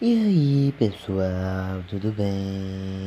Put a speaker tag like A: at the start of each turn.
A: E aí, pessoal, tudo bem?